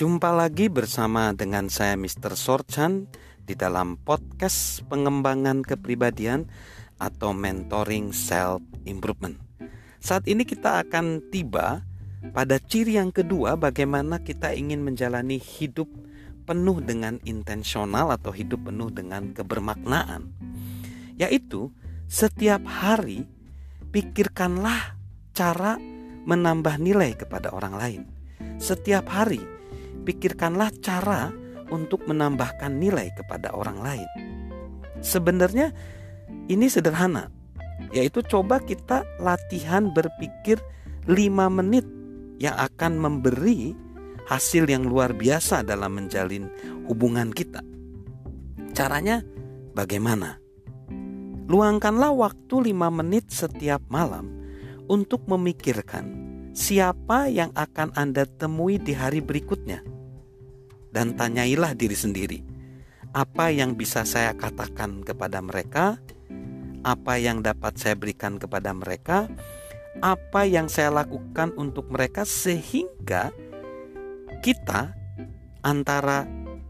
Jumpa lagi bersama dengan saya Mr. Sorchan di dalam podcast pengembangan kepribadian atau mentoring self improvement. Saat ini kita akan tiba pada ciri yang kedua bagaimana kita ingin menjalani hidup penuh dengan intensional atau hidup penuh dengan kebermaknaan. Yaitu setiap hari pikirkanlah cara menambah nilai kepada orang lain. Setiap hari pikirkanlah cara untuk menambahkan nilai kepada orang lain. Sebenarnya ini sederhana, yaitu coba kita latihan berpikir 5 menit yang akan memberi hasil yang luar biasa dalam menjalin hubungan kita. Caranya bagaimana? Luangkanlah waktu 5 menit setiap malam untuk memikirkan siapa yang akan Anda temui di hari berikutnya dan tanyailah diri sendiri, apa yang bisa saya katakan kepada mereka, apa yang dapat saya berikan kepada mereka, apa yang saya lakukan untuk mereka, sehingga kita antara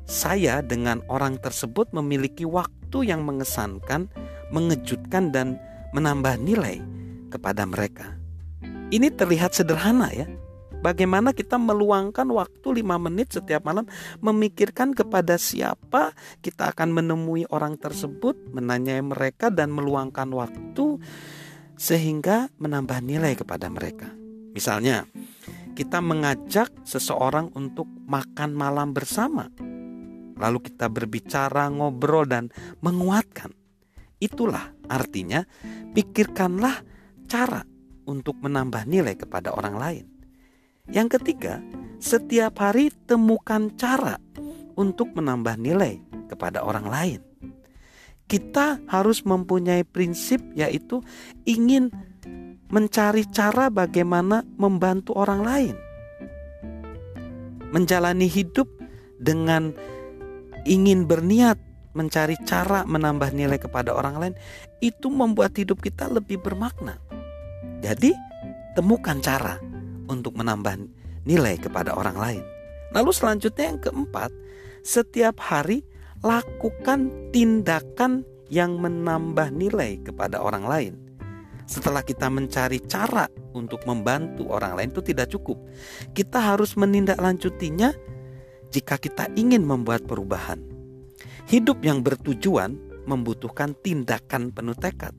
saya dengan orang tersebut memiliki waktu yang mengesankan, mengejutkan, dan menambah nilai kepada mereka. Ini terlihat sederhana, ya Bagaimana kita meluangkan waktu 5 menit setiap malam memikirkan kepada siapa kita akan menemui orang tersebut, menanyai mereka dan meluangkan waktu sehingga menambah nilai kepada mereka. Misalnya, kita mengajak seseorang untuk makan malam bersama. Lalu kita berbicara, ngobrol dan menguatkan. Itulah artinya pikirkanlah cara untuk menambah nilai kepada orang lain. Yang ketiga, setiap hari temukan cara untuk menambah nilai kepada orang lain. Kita harus mempunyai prinsip, yaitu ingin mencari cara bagaimana membantu orang lain, menjalani hidup dengan ingin berniat mencari cara menambah nilai kepada orang lain, itu membuat hidup kita lebih bermakna. Jadi, temukan cara untuk menambah nilai kepada orang lain. Lalu selanjutnya yang keempat, setiap hari lakukan tindakan yang menambah nilai kepada orang lain. Setelah kita mencari cara untuk membantu orang lain itu tidak cukup. Kita harus menindaklanjutinya jika kita ingin membuat perubahan. Hidup yang bertujuan membutuhkan tindakan penuh tekad.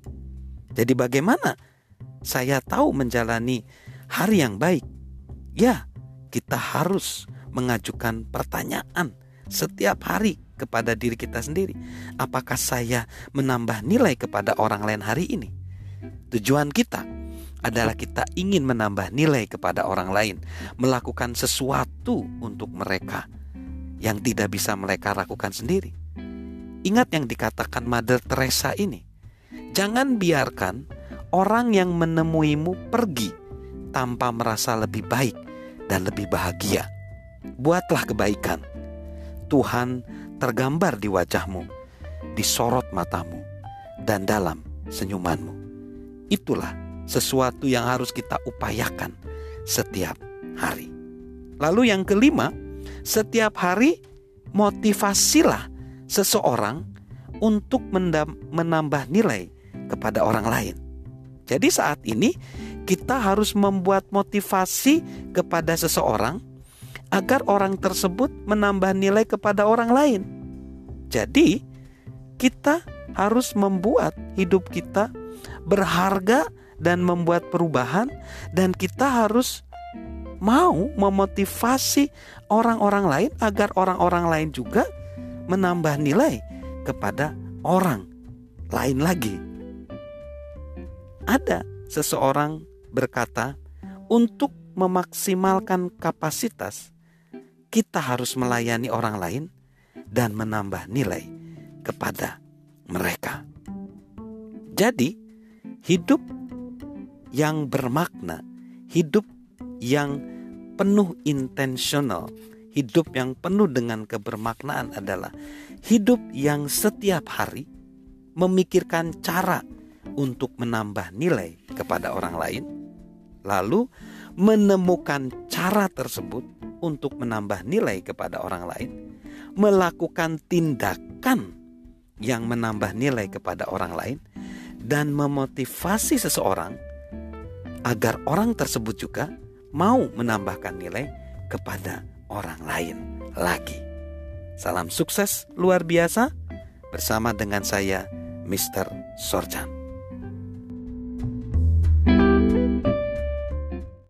Jadi bagaimana saya tahu menjalani hari yang baik? Ya, kita harus mengajukan pertanyaan setiap hari kepada diri kita sendiri. Apakah saya menambah nilai kepada orang lain hari ini? Tujuan kita adalah kita ingin menambah nilai kepada orang lain, melakukan sesuatu untuk mereka yang tidak bisa mereka lakukan sendiri. Ingat yang dikatakan Mother Teresa ini. Jangan biarkan orang yang menemuimu pergi tanpa merasa lebih baik dan lebih bahagia. Buatlah kebaikan. Tuhan tergambar di wajahmu, di sorot matamu, dan dalam senyumanmu. Itulah sesuatu yang harus kita upayakan setiap hari. Lalu yang kelima, setiap hari motivasilah seseorang untuk menambah nilai kepada orang lain. Jadi saat ini kita harus membuat motivasi kepada seseorang agar orang tersebut menambah nilai kepada orang lain. Jadi, kita harus membuat hidup kita berharga dan membuat perubahan, dan kita harus mau memotivasi orang-orang lain agar orang-orang lain juga menambah nilai kepada orang lain lagi. Ada seseorang berkata, untuk memaksimalkan kapasitas, kita harus melayani orang lain dan menambah nilai kepada mereka. Jadi, hidup yang bermakna, hidup yang penuh intensional, hidup yang penuh dengan kebermaknaan adalah hidup yang setiap hari memikirkan cara untuk menambah nilai kepada orang lain lalu menemukan cara tersebut untuk menambah nilai kepada orang lain, melakukan tindakan yang menambah nilai kepada orang lain, dan memotivasi seseorang agar orang tersebut juga mau menambahkan nilai kepada orang lain lagi. Salam sukses luar biasa bersama dengan saya, Mr. Sorjan.